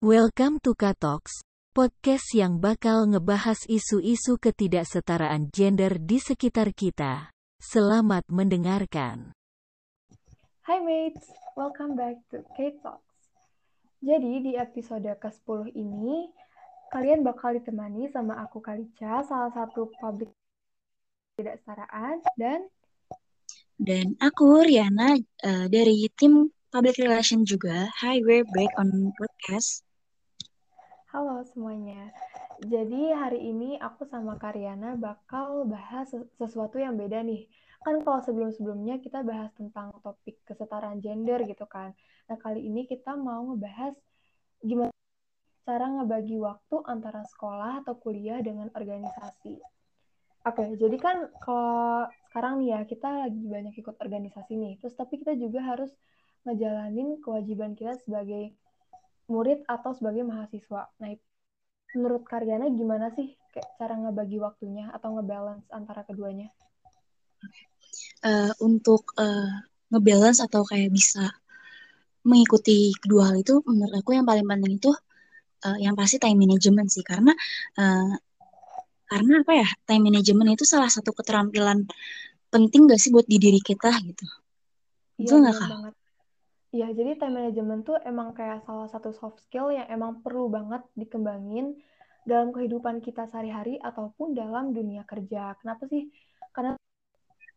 Welcome to Katox, podcast yang bakal ngebahas isu-isu ketidaksetaraan gender di sekitar kita. Selamat mendengarkan. Hai mates, welcome back to K-Talks. Jadi di episode ke-10 ini, kalian bakal ditemani sama aku Kalica, salah satu public ketidaksetaraan, dan Dan aku Riana uh, dari tim Public Relation juga. Hi, we're back on podcast. Halo semuanya. Jadi hari ini aku sama Karyana bakal bahas sesuatu yang beda nih. Kan kalau sebelum-sebelumnya kita bahas tentang topik kesetaraan gender gitu kan. Nah kali ini kita mau ngebahas gimana cara ngebagi waktu antara sekolah atau kuliah dengan organisasi. Oke, jadi kan kalau sekarang nih ya kita lagi banyak ikut organisasi nih. Terus tapi kita juga harus ngejalanin kewajiban kita sebagai murid atau sebagai mahasiswa. Nah, menurut Karyana gimana sih kayak cara ngebagi waktunya atau ngebalance antara keduanya? Uh, untuk uh, ngebalance atau kayak bisa mengikuti kedua hal itu, menurut aku yang paling penting itu uh, yang pasti time management sih, karena uh, karena apa ya time management itu salah satu keterampilan penting gak sih buat di diri kita gitu. Iya, nggak banget. Iya, jadi time management tuh emang kayak salah satu soft skill yang emang perlu banget dikembangin dalam kehidupan kita sehari-hari ataupun dalam dunia kerja. Kenapa sih? Karena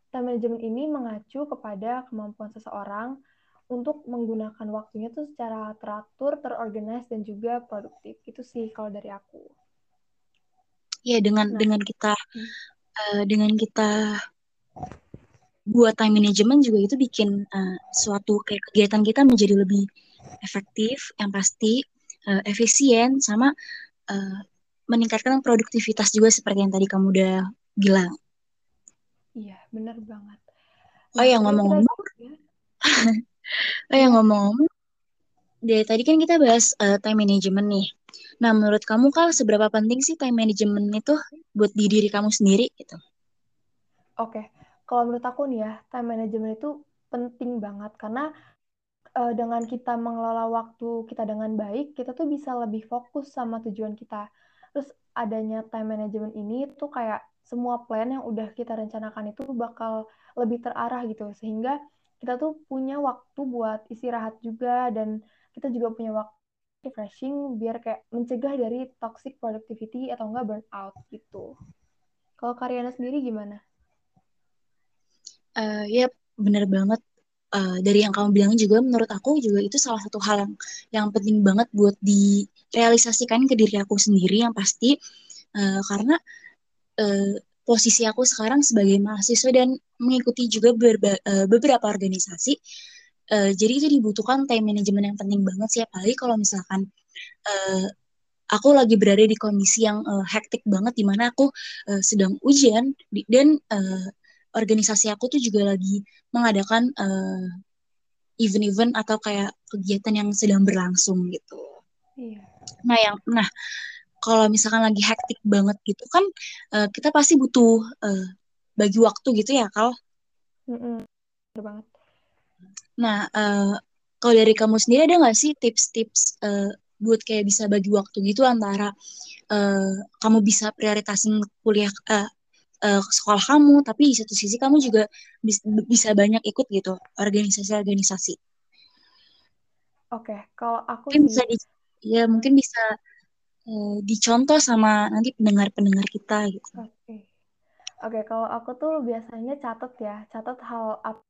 time management ini mengacu kepada kemampuan seseorang untuk menggunakan waktunya tuh secara teratur, terorganize dan juga produktif. Itu sih kalau dari aku. Iya, dengan nah. dengan kita uh, dengan kita buat time management juga itu bikin uh, suatu kayak kegiatan kita menjadi lebih efektif, yang pasti uh, efisien sama uh, meningkatkan produktivitas juga seperti yang tadi kamu udah bilang. Iya, benar banget. Nah, oh, yang ngomong-ngomong. Ya. oh, yang ngomong-ngomong. Dari tadi kan kita bahas uh, time management nih. Nah, menurut kamu kalau seberapa penting sih time management itu buat di diri kamu sendiri gitu? Oke. Okay kalau menurut aku nih ya, time management itu penting banget karena uh, dengan kita mengelola waktu kita dengan baik, kita tuh bisa lebih fokus sama tujuan kita. Terus adanya time management ini tuh kayak semua plan yang udah kita rencanakan itu bakal lebih terarah gitu sehingga kita tuh punya waktu buat istirahat juga dan kita juga punya waktu refreshing biar kayak mencegah dari toxic productivity atau enggak burnout gitu. Kalau Karyana sendiri gimana? Uh, ya bener banget. Uh, dari yang kamu bilang juga menurut aku juga itu salah satu hal yang yang penting banget buat direalisasikan ke diri aku sendiri yang pasti. Uh, karena uh, posisi aku sekarang sebagai mahasiswa dan mengikuti juga berba, uh, beberapa organisasi uh, jadi itu dibutuhkan time management yang penting banget sih. Apalagi kalau misalkan uh, aku lagi berada di kondisi yang uh, hektik banget di mana aku uh, sedang ujian di, dan uh, organisasi aku tuh juga lagi mengadakan uh, event-event atau kayak kegiatan yang sedang berlangsung gitu. Iya. Nah yang nah kalau misalkan lagi hektik banget gitu kan uh, kita pasti butuh uh, bagi waktu gitu ya kal. Mm banget. Nah uh, kalau dari kamu sendiri ada nggak sih tips-tips uh, buat kayak bisa bagi waktu gitu antara uh, kamu bisa prioritasin kuliah uh, uh, sekolah kamu tapi di satu sisi kamu juga bis, bisa banyak ikut gitu organisasi-organisasi. Oke okay, kalau aku mungkin bisa di, ya mungkin bisa uh, dicontoh sama nanti pendengar-pendengar kita gitu. Oke. Okay. oke okay, kalau aku tuh biasanya catat ya catat hal apa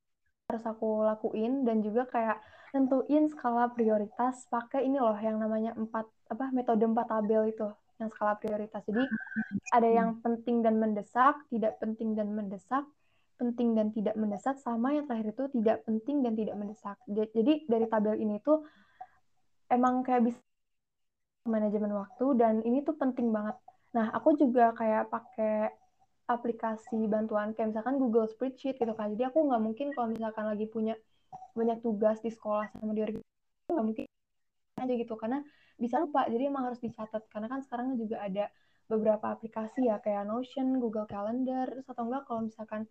harus aku lakuin dan juga kayak nentuin skala prioritas pakai ini loh yang namanya empat apa metode empat tabel itu yang skala prioritas. Jadi ada yang penting dan mendesak, tidak penting dan mendesak, penting dan tidak mendesak, sama yang terakhir itu tidak penting dan tidak mendesak. Jadi dari tabel ini tuh emang kayak bisa manajemen waktu dan ini tuh penting banget. Nah, aku juga kayak pakai aplikasi bantuan kayak misalkan Google Spreadsheet gitu kan. Jadi aku nggak mungkin kalau misalkan lagi punya banyak tugas di sekolah sama di organisasi nggak mungkin aja gitu karena bisa lupa jadi emang harus dicatat karena kan sekarang juga ada beberapa aplikasi ya kayak Notion, Google Calendar, terus atau enggak kalau misalkan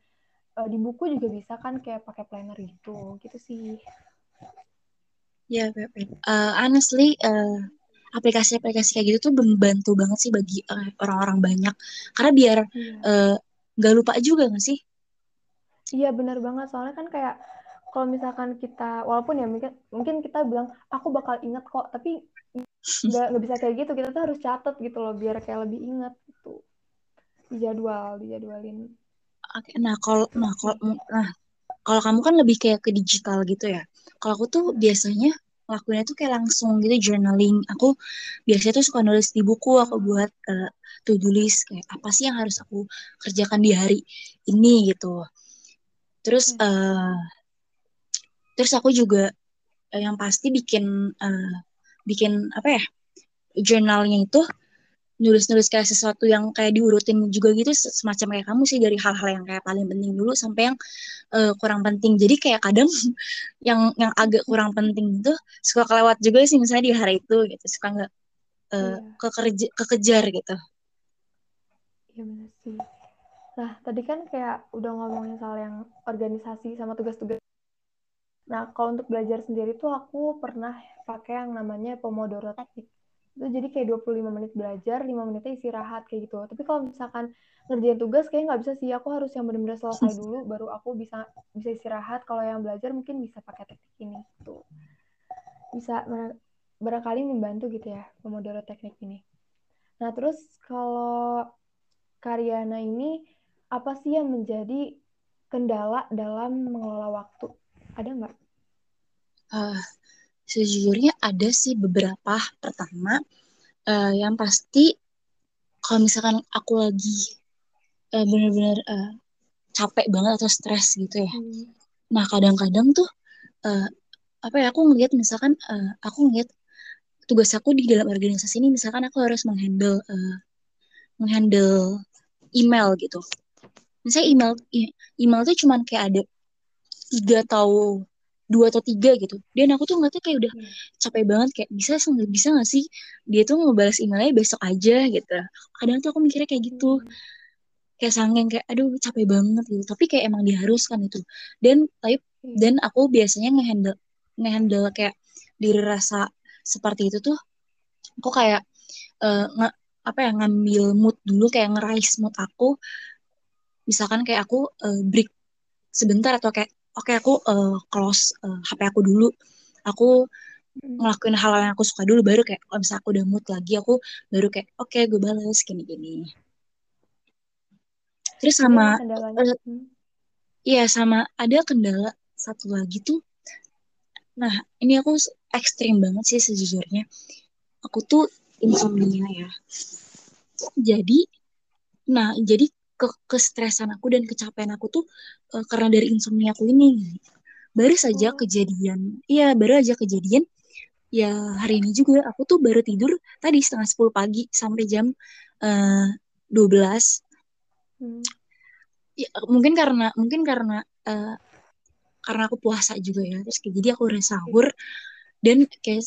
uh, di buku juga bisa kan kayak pakai planner gitu, gitu sih. Ya, yeah, uh, honestly, uh, aplikasi-aplikasi kayak gitu tuh membantu banget sih bagi uh, orang-orang banyak. Karena biar iya. uh, lupa juga gak sih? Iya benar banget. Soalnya kan kayak kalau misalkan kita walaupun ya mungkin mungkin kita bilang aku bakal ingat kok tapi nggak nggak bisa kayak gitu. Kita tuh harus catat gitu loh biar kayak lebih ingat gitu. Di jadwal dijadwalin. Oke nah kalau nah kalau nah kalau kamu kan lebih kayak ke digital gitu ya. Kalau aku tuh biasanya lakuinnya tuh kayak langsung gitu journaling. Aku biasanya tuh suka nulis di buku aku buat uh, to do list kayak apa sih yang harus aku kerjakan di hari ini gitu. Terus uh, terus aku juga uh, yang pasti bikin uh, bikin apa ya jurnalnya itu nulis-nulis kayak sesuatu yang kayak diurutin juga gitu semacam kayak kamu sih dari hal-hal yang kayak paling penting dulu sampai yang uh, kurang penting. Jadi kayak kadang yang yang agak kurang penting itu suka kelewat juga sih misalnya di hari itu gitu suka nggak uh, kekerja kekejar gitu. Iya benar sih. Nah tadi kan kayak udah ngomongin soal yang organisasi sama tugas-tugas Nah, kalau untuk belajar sendiri tuh aku pernah pakai yang namanya Pomodoro Technique. Itu jadi kayak 25 menit belajar, 5 menitnya istirahat kayak gitu. Tapi kalau misalkan ngerjain tugas kayak nggak bisa sih, aku harus yang benar-benar selesai dulu baru aku bisa bisa istirahat. Kalau yang belajar mungkin bisa pakai teknik ini gitu. Bisa barangkali membantu gitu ya Pomodoro Technique ini. Nah, terus kalau Karyana ini apa sih yang menjadi kendala dalam mengelola waktu? Ada nggak? Uh, sejujurnya ada sih beberapa. Pertama, uh, yang pasti kalau misalkan aku lagi uh, benar-benar uh, capek banget atau stres gitu ya. Hmm. Nah kadang-kadang tuh uh, apa ya aku ngelihat misalkan uh, aku ngelihat tugas aku di dalam organisasi ini misalkan aku harus menghandle uh, menghandle email gitu. Misalnya email email tuh cuman kayak ada tiga atau dua atau tiga gitu dan aku tuh tuh kayak udah hmm. capek banget kayak bisa nggak bisa nggak sih dia tuh ngebalas emailnya besok aja gitu kadang tuh aku mikirnya kayak gitu hmm. kayak sangeng kayak aduh capek banget gitu tapi kayak emang diharuskan itu dan tapi hmm. dan aku biasanya ngehandle ngehandle kayak diri rasa seperti itu tuh aku kayak uh, nge, apa ya ngambil mood dulu kayak ngerais mood aku misalkan kayak aku uh, break sebentar atau kayak oke okay, aku uh, close uh, eh, HP aku dulu. Aku hmm. ngelakuin hal yang aku suka dulu baru kayak kalau misalnya aku udah mood lagi aku baru kayak oke okay, gue balas gini gini terus sama uh, iya sama ada kendala satu lagi tuh. Nah ini aku ekstrim banget sih sejujurnya. Aku tuh insomnia ya. Jadi nah jadi ke kestresan aku dan kecapean aku tuh uh, karena dari insomnia aku ini baru saja oh. kejadian iya baru aja kejadian ya hari ini juga aku tuh baru tidur tadi setengah sepuluh pagi sampai jam uh, 12 hmm. ya, mungkin karena mungkin karena uh, karena aku puasa juga ya terus kayak jadi aku udah sahur dan kayak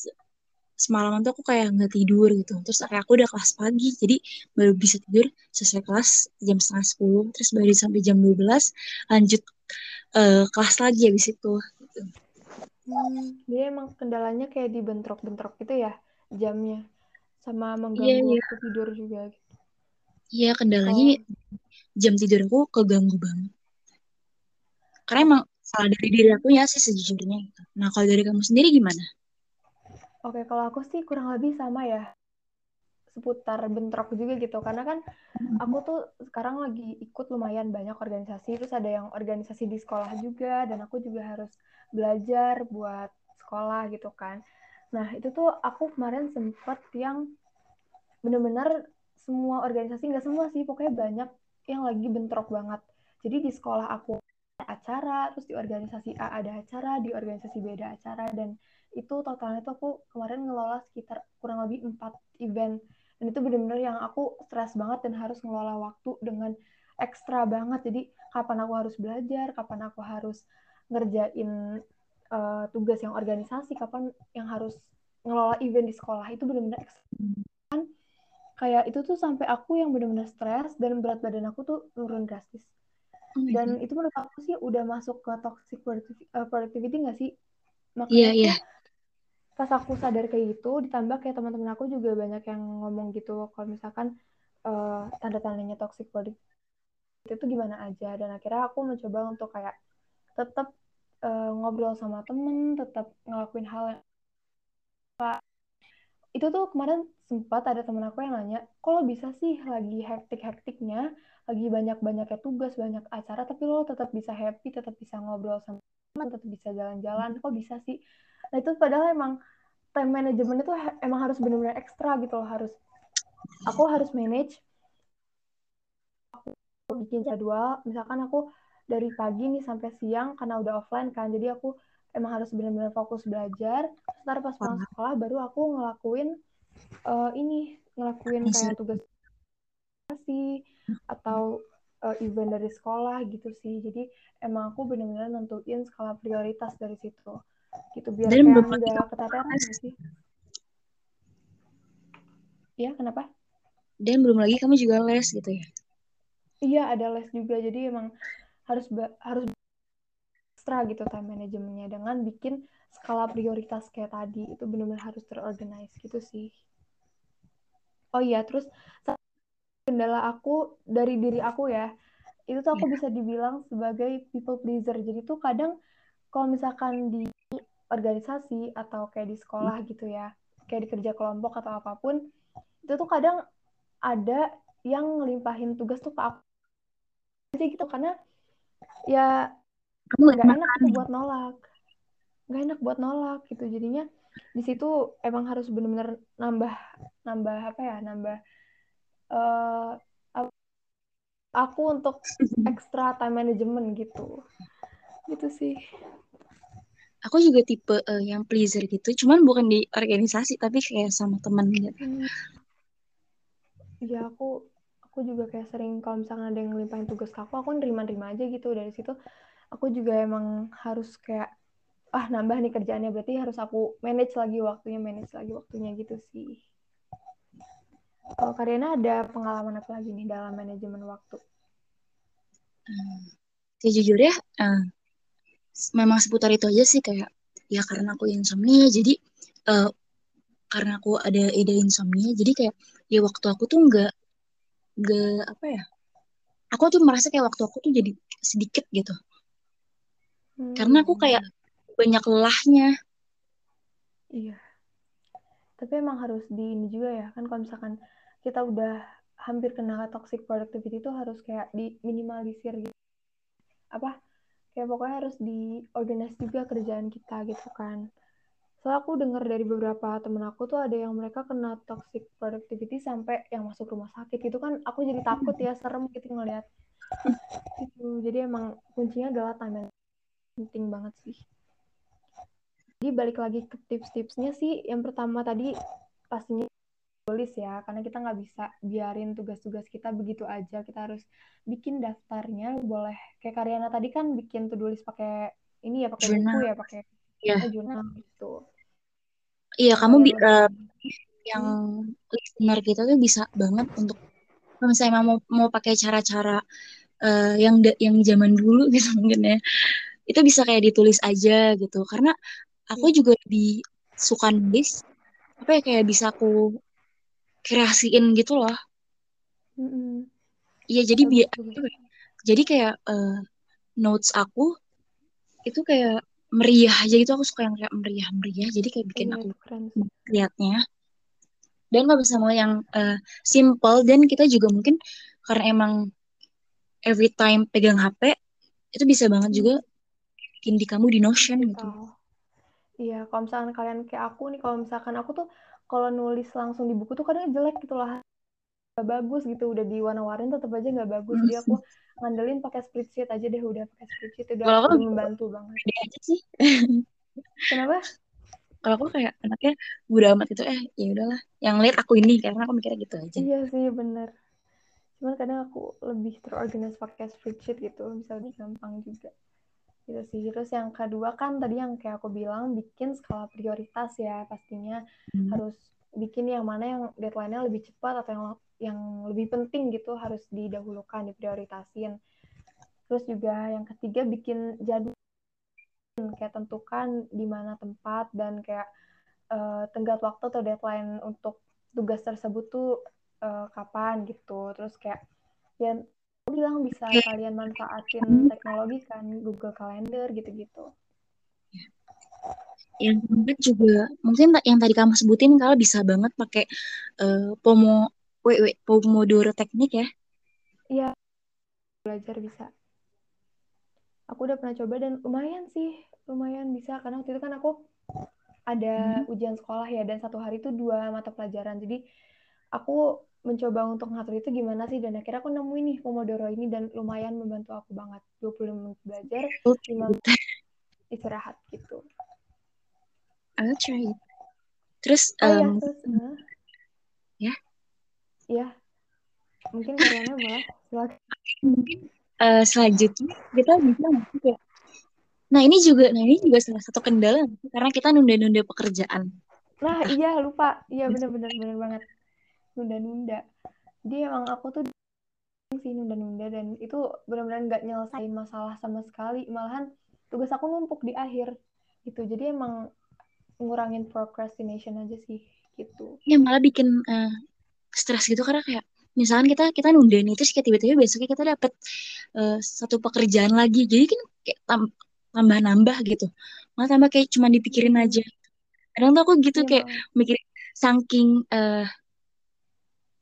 semalaman tuh aku kayak nggak tidur gitu terus kayak aku udah kelas pagi jadi baru bisa tidur sesuai kelas jam setengah sepuluh terus baru sampai jam 12 lanjut uh, kelas lagi habis itu gitu. hmm, dia emang kendalanya kayak dibentrok-bentrok gitu ya jamnya sama mengganggu yeah, yeah. tidur juga gitu. Iya kendalanya oh. jam tidur aku keganggu banget karena emang salah dari diri aku ya sih sejujurnya gitu. Nah kalau dari kamu sendiri gimana? Oke, kalau aku sih kurang lebih sama ya seputar bentrok juga gitu. Karena kan aku tuh sekarang lagi ikut lumayan banyak organisasi terus ada yang organisasi di sekolah juga dan aku juga harus belajar buat sekolah gitu kan. Nah itu tuh aku kemarin sempet yang bener-bener semua organisasi nggak semua sih pokoknya banyak yang lagi bentrok banget. Jadi di sekolah aku ada acara terus di organisasi A ada acara di organisasi B ada acara dan itu totalnya tuh aku kemarin ngelola sekitar kurang lebih empat event. Dan itu benar-benar yang aku stres banget dan harus ngelola waktu dengan ekstra banget. Jadi kapan aku harus belajar kapan aku harus ngerjain uh, tugas yang organisasi kapan yang harus ngelola event di sekolah itu benar-benar ekstra kan kayak itu tuh sampai aku yang benar-benar stres dan berat badan aku tuh turun drastis. Oh dan itu menurut aku sih udah masuk ke toxic productivity, uh, productivity gak sih? Makanya yeah, yeah pas aku sadar kayak gitu ditambah kayak teman-teman aku juga banyak yang ngomong gitu kalau misalkan uh, tanda-tandanya toxic body itu gimana aja. Dan akhirnya aku mencoba untuk kayak tetap uh, ngobrol sama temen tetap ngelakuin hal yang itu tuh kemarin sempat ada temen aku yang nanya kalau bisa sih lagi hektik-hektiknya? Lagi banyak-banyaknya tugas banyak acara tapi lo tetap bisa happy tetap bisa ngobrol sama tetap bisa jalan-jalan. Kok bisa sih? Nah itu padahal emang time management itu emang harus benar-benar ekstra gitu loh harus aku harus manage. Aku bikin jadwal misalkan aku dari pagi nih sampai siang karena udah offline kan jadi aku emang harus benar-benar fokus belajar. Ntar pas pulang sekolah baru aku ngelakuin uh, ini ngelakuin kayak tugas atau uh, event dari sekolah gitu sih jadi emang aku benar-benar nentuin skala prioritas dari situ gitu biar Dan kayak nggak keteteran sih Iya, kenapa? Dan belum lagi kamu juga les gitu ya? Iya, ada les juga. Jadi emang harus harus ekstra gitu time manajemennya dengan bikin skala prioritas kayak tadi. Itu benar-benar harus terorganize gitu sih. Oh iya, terus kendala aku dari diri aku ya, itu tuh aku yeah. bisa dibilang sebagai people pleaser. Jadi tuh kadang kalau misalkan di organisasi atau kayak di sekolah hmm. gitu ya, kayak di kerja kelompok atau apa pun, itu tuh kadang ada yang ngelimpahin tugas tuh ke aku aja gitu karena ya nggak enak tuh buat nolak nggak enak buat nolak gitu jadinya di situ emang harus benar-benar nambah nambah apa ya nambah uh, aku untuk extra time management gitu. Gitu sih. Aku juga tipe uh, yang pleaser gitu cuman bukan di organisasi tapi kayak sama teman gitu. Iya aku aku juga kayak sering kalau misalnya ada yang ngelimpahin tugas ke aku aku nerima-nerima aja gitu. Dari situ aku juga emang harus kayak ah nambah nih kerjaannya. Berarti harus aku manage lagi waktunya manage lagi waktunya gitu sih kalau Karyana ada pengalaman apa lagi nih dalam manajemen waktu? Hmm, sejujurnya uh, memang seputar itu aja sih kayak ya karena aku insomnia jadi uh, karena aku ada ide insomnia jadi kayak ya waktu aku tuh nggak nggak apa ya aku tuh merasa kayak waktu aku tuh jadi sedikit gitu hmm. karena aku kayak banyak lelahnya iya tapi emang harus di ini juga ya kan kalau misalkan kita udah hampir kena toxic productivity itu harus kayak di minimalisir gitu apa kayak pokoknya harus diorganize juga kerjaan kita gitu kan Soalnya aku dengar dari beberapa temen aku tuh ada yang mereka kena toxic productivity sampai yang masuk rumah sakit gitu kan aku jadi takut ya serem gitu ngeliat gitu. Jadi emang kuncinya adalah time penting banget sih. Jadi balik lagi ke tips-tipsnya sih yang pertama tadi pastinya tulis ya karena kita nggak bisa biarin tugas-tugas kita begitu aja kita harus bikin daftarnya boleh kayak Karyana tadi kan bikin to list pakai ini ya pakai buku ya pakai yeah. jurnal gitu Iya, kamu uh, yang listener kita tuh bisa banget untuk kalau misalnya mau mau pakai cara-cara uh, yang yang zaman dulu gitu mungkin ya. Itu bisa kayak ditulis aja gitu. Karena aku juga lebih suka nulis apa ya kayak bisa aku kreasiin gitu loh. Iya, jadi biar jadi kayak uh, notes aku itu kayak meriah aja gitu. Aku suka yang kayak meriah meriah. Jadi kayak bikin iya, aku keren. liatnya. Dan kalau bersama yang uh, simple. Dan kita juga mungkin karena emang every time pegang HP itu bisa banget juga bikin di kamu di Notion gitu. Iya, kalau misalkan kalian kayak aku nih, kalau misalkan aku tuh kalau nulis langsung di buku tuh kadang jelek gitu lah. Gak bagus gitu, udah diwarna-warnain tetap aja nggak bagus. Jadi aku ngandelin pakai spreadsheet aja deh udah pakai spreadsheet udah kalau aku membantu banget. aja sih. Kenapa? Kalau aku kayak anaknya udah amat itu eh ya udahlah yang lihat aku ini. Karena aku mikirnya gitu aja. Iya sih bener. Cuman kadang aku lebih terorganize pakai spreadsheet gitu bisa lebih gampang juga gitu sih. Terus yang kedua kan tadi yang kayak aku bilang bikin skala prioritas ya pastinya. Hmm. harus bikin yang mana yang deadline-nya lebih cepat atau yang yang lebih penting gitu harus didahulukan diprioritasin. Terus juga yang ketiga bikin jadwal kayak tentukan di mana tempat dan kayak uh, tenggat waktu atau deadline untuk tugas tersebut tuh uh, kapan gitu. Terus kayak ya bilang bisa kalian manfaatin teknologi kan Google Calendar gitu-gitu. Yang keempat juga mungkin yang tadi kamu sebutin kalau bisa banget pakai uh, pomo wait, wait, pomodoro teknik ya? Iya. Belajar bisa. Aku udah pernah coba dan lumayan sih lumayan bisa. Karena waktu itu kan aku ada hmm. ujian sekolah ya dan satu hari itu dua mata pelajaran. Jadi aku mencoba untuk ngatur itu gimana sih? Dan akhirnya aku nemuin nih Pomodoro ini dan lumayan membantu aku banget. 20 menit belajar 5 menit istirahat gitu. I'll try it. Terus oh, um, ya, terus, uh, ya? Ya mungkin kalian boleh mungkin uh, selanjutnya kita bisa masuk ya nah ini juga nah ini juga salah satu kendala karena kita nunda-nunda pekerjaan. Nah iya lupa. Iya benar-benar benar banget nunda-nunda. Jadi emang aku tuh sih nunda-nunda dan itu benar-benar nggak nyelesain masalah sama sekali. Malahan tugas aku numpuk di akhir gitu. Jadi emang ngurangin procrastination aja sih gitu. Ya malah bikin uh, stres gitu karena kayak misalkan kita kita nunda nih terus kayak tiba-tiba besoknya kita dapat uh, satu pekerjaan lagi. Jadi kan kayak tam tambah nambah gitu. Malah tambah kayak cuma dipikirin aja. Kadang tuh aku gitu ya, kayak mikirin saking uh,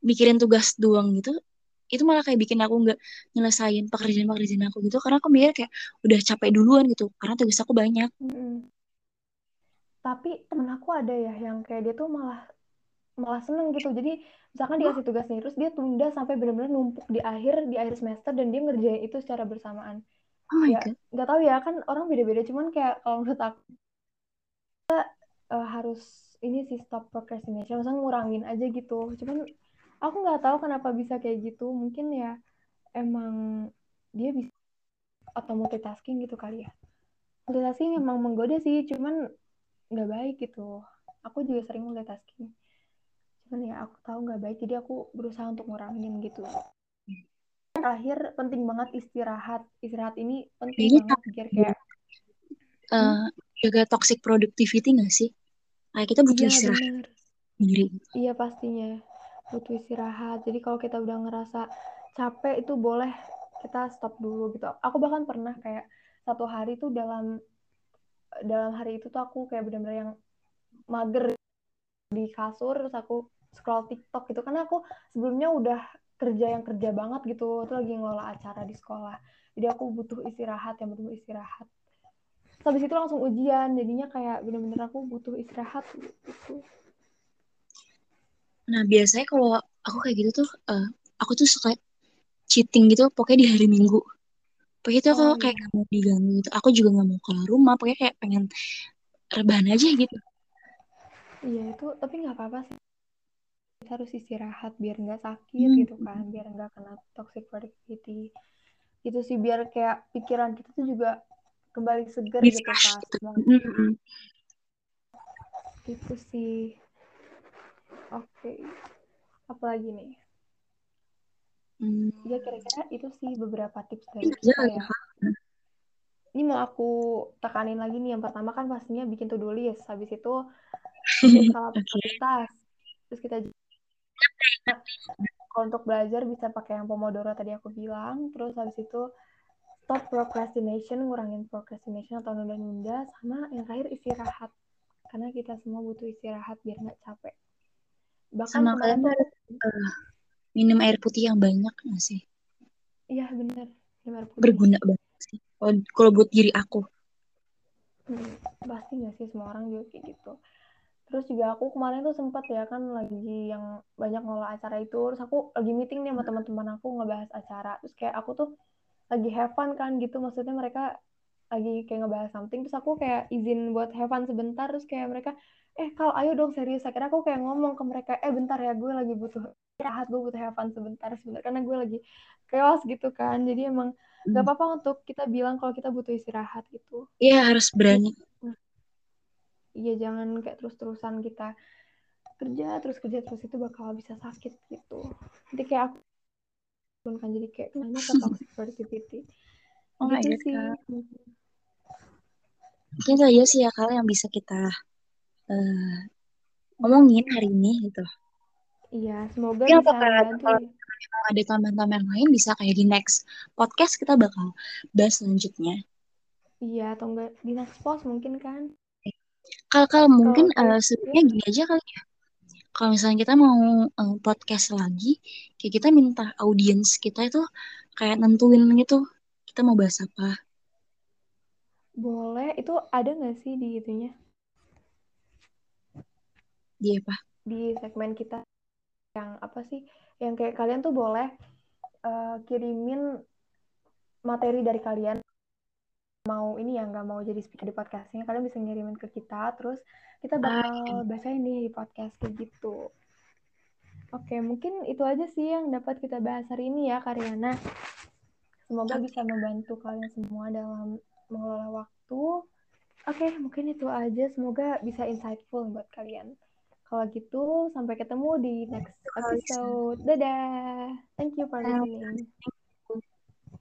mikirin tugas doang gitu itu malah kayak bikin aku nggak nyelesain pekerjaan-pekerjaan aku gitu karena aku mikir kayak udah capek duluan gitu karena tugas aku banyak. Mm-hmm. Tapi temen aku ada ya yang kayak dia tuh malah malah seneng gitu. Jadi misalkan dikasih tugas nih terus dia tunda sampai benar-benar numpuk di akhir di akhir semester dan dia ngerjain itu secara bersamaan. Oh ya nggak tahu ya kan orang beda-beda cuman kayak kalau menurut aku kita uh, harus ini sih stop procrastination, maksudnya ngurangin aja gitu. Cuman aku nggak tahu kenapa bisa kayak gitu. Mungkin ya emang dia bisa atau multitasking gitu kali ya. Multitasking emang menggoda sih cuman nggak baik gitu. Aku juga sering multitasking. Cuman ya aku tahu nggak baik jadi aku berusaha untuk ngurangin gitu. Terakhir penting banget istirahat. Istirahat ini penting ini banget biar kayak uh, juga toxic productivity nggak sih? Kayak kita butuh iya, istirahat sendiri. Iya pastinya butuh istirahat. Jadi kalau kita udah ngerasa capek itu boleh kita stop dulu gitu. Aku bahkan pernah kayak satu hari tuh dalam dalam hari itu tuh aku kayak benar-benar yang mager di kasur terus aku scroll TikTok gitu. Karena aku sebelumnya udah kerja yang kerja banget gitu tuh lagi ngelola acara di sekolah. Jadi aku butuh istirahat yang butuh istirahat. Terus habis itu langsung ujian jadinya kayak bener-bener aku butuh istirahat gitu Nah, biasanya kalau aku kayak gitu tuh, uh, aku tuh suka cheating gitu, pokoknya di hari Minggu. Pokoknya itu aku oh, kayak iya. gak mau diganggu gitu. Aku juga gak mau keluar rumah, pokoknya kayak pengen rebahan aja gitu. Iya, itu tapi nggak apa-apa sih. Kita harus istirahat biar nggak sakit hmm. gitu kan, biar nggak kena toxic productivity. Itu sih biar kayak pikiran kita tuh juga kembali segar gitu pas. Gitu. Mm -hmm. Gitu sih. Oke. Apa lagi nih? Hmm. Ya kira-kira itu sih beberapa tips dari kita ya. Ini mau aku tekanin lagi nih. Yang pertama kan pastinya bikin to-do list. Habis itu skala prioritas. Terus kita kalau untuk belajar bisa pakai yang Pomodoro tadi aku bilang. Terus habis itu stop procrastination, ngurangin procrastination atau nunda-nunda. Sama yang terakhir istirahat. Karena kita semua butuh istirahat biar nggak capek bahkan sama kalian tuh uh, minum air putih yang banyak gak sih? Iya benar minum air putih. Berguna banget sih. Kalau buat diri aku. Hmm, pasti gak sih semua orang juga kayak gitu. Terus juga aku kemarin tuh sempat ya kan lagi yang banyak ngolah acara itu. Terus aku lagi meeting nih sama teman-teman aku ngebahas acara. Terus kayak aku tuh lagi have fun kan gitu. Maksudnya mereka lagi kayak ngebahas something. Terus aku kayak izin buat have fun sebentar. Terus kayak mereka eh kalau ayo dong serius. Akhirnya aku kayak ngomong ke mereka eh bentar ya gue lagi butuh istirahat gue butuh have fun sebentar sebentar. Karena gue lagi chaos gitu kan. Jadi emang hmm. gak apa-apa untuk kita bilang kalau kita butuh istirahat gitu. Iya harus berani. Iya jangan kayak terus-terusan kita kerja terus kerja terus itu bakal bisa sakit gitu. Nanti kayak aku pun kan jadi kayak nanya ke toxic productivity oh gitu sih. Mungkin itu aja sih ya kalian yang bisa kita uh, ngomongin hari ini gitu. Iya, semoga Ya, bisa kalau ya. ada tambahan-tambahan lain bisa kayak di next podcast kita bakal bahas selanjutnya. Iya, atau enggak di next post mungkin kan? Kalau kalau mungkin eh, sebenarnya gini aja kali ya. Kalau misalnya kita mau eh, podcast lagi, kayak kita minta audiens kita itu kayak nentuin gitu. Kita mau bahas apa? Boleh, itu ada nggak sih di itunya? Dia apa? Di segmen kita yang apa sih? Yang kayak kalian tuh boleh eh, kirimin materi dari kalian. Mau ini ya nggak mau jadi speaker di podcastnya kalian bisa ngirimin ke kita terus kita bakal bacain nih di podcast kayak gitu. Oke mungkin itu aja sih yang dapat kita bahas hari ini ya Karyana. Semoga bisa membantu kalian semua dalam mengelola waktu. Oke mungkin itu aja. Semoga bisa insightful buat kalian kalau gitu sampai ketemu di next episode. Dadah. Thank you for listening